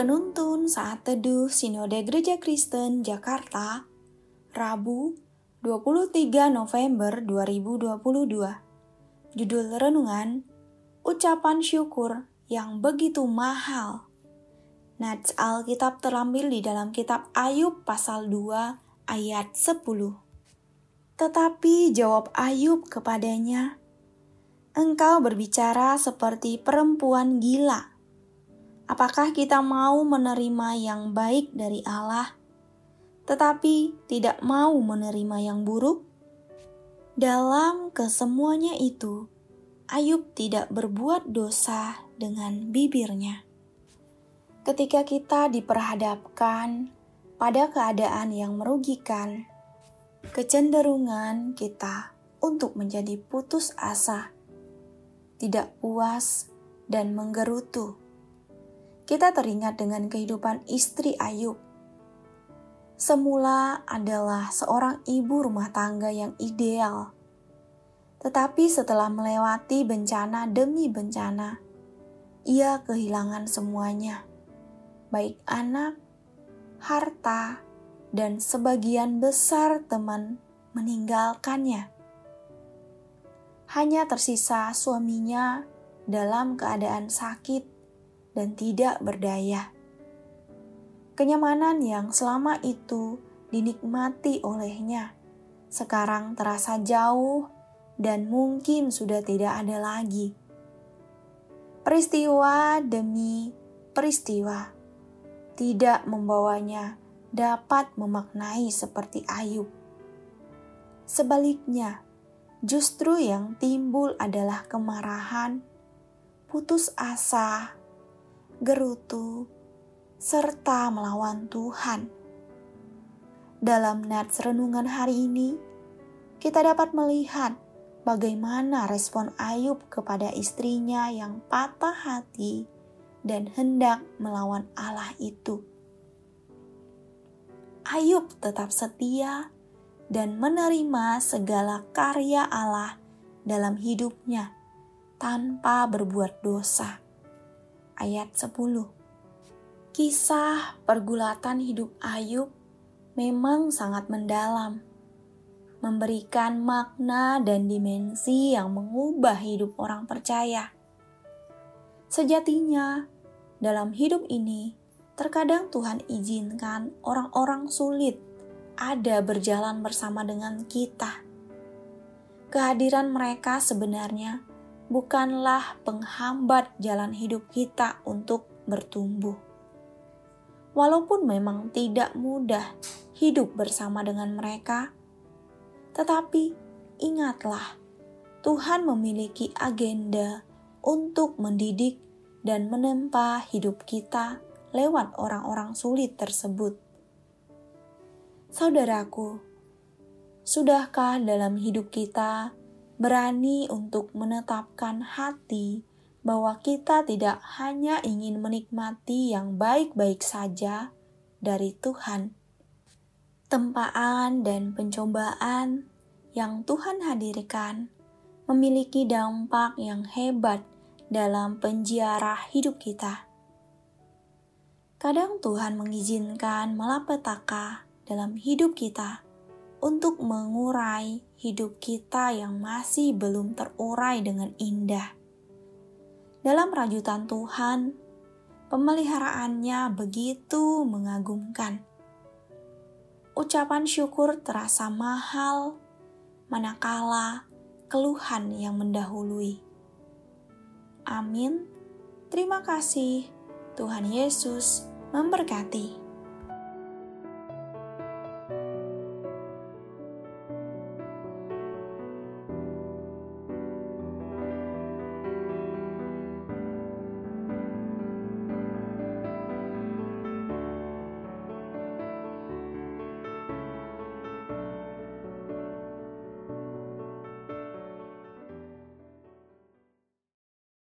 Penuntun Saat Teduh Sinode Gereja Kristen Jakarta, Rabu 23 November 2022. Judul Renungan, Ucapan Syukur yang Begitu Mahal. Nats Alkitab terambil di dalam kitab Ayub pasal 2 ayat 10. Tetapi jawab Ayub kepadanya, Engkau berbicara seperti perempuan gila Apakah kita mau menerima yang baik dari Allah, tetapi tidak mau menerima yang buruk? Dalam kesemuanya itu, Ayub tidak berbuat dosa dengan bibirnya. Ketika kita diperhadapkan pada keadaan yang merugikan, kecenderungan kita untuk menjadi putus asa, tidak puas, dan menggerutu kita teringat dengan kehidupan istri Ayub. Semula adalah seorang ibu rumah tangga yang ideal, tetapi setelah melewati bencana demi bencana, ia kehilangan semuanya, baik anak, harta, dan sebagian besar teman meninggalkannya. Hanya tersisa suaminya dalam keadaan sakit dan tidak berdaya. Kenyamanan yang selama itu dinikmati olehnya sekarang terasa jauh dan mungkin sudah tidak ada lagi. Peristiwa demi peristiwa tidak membawanya dapat memaknai seperti Ayub. Sebaliknya, justru yang timbul adalah kemarahan, putus asa, gerutu, serta melawan Tuhan. Dalam nats renungan hari ini, kita dapat melihat bagaimana respon Ayub kepada istrinya yang patah hati dan hendak melawan Allah itu. Ayub tetap setia dan menerima segala karya Allah dalam hidupnya tanpa berbuat dosa ayat 10. Kisah pergulatan hidup Ayub memang sangat mendalam, memberikan makna dan dimensi yang mengubah hidup orang percaya. Sejatinya, dalam hidup ini, terkadang Tuhan izinkan orang-orang sulit ada berjalan bersama dengan kita. Kehadiran mereka sebenarnya bukanlah penghambat jalan hidup kita untuk bertumbuh. Walaupun memang tidak mudah hidup bersama dengan mereka, tetapi ingatlah, Tuhan memiliki agenda untuk mendidik dan menempa hidup kita lewat orang-orang sulit tersebut. Saudaraku, sudahkah dalam hidup kita berani untuk menetapkan hati bahwa kita tidak hanya ingin menikmati yang baik-baik saja dari Tuhan. Tempaan dan pencobaan yang Tuhan hadirkan memiliki dampak yang hebat dalam penjara hidup kita. Kadang Tuhan mengizinkan malapetaka dalam hidup kita untuk mengurai hidup kita yang masih belum terurai dengan indah. Dalam rajutan Tuhan, pemeliharaannya begitu mengagumkan. Ucapan syukur terasa mahal, manakala keluhan yang mendahului. Amin. Terima kasih. Tuhan Yesus memberkati.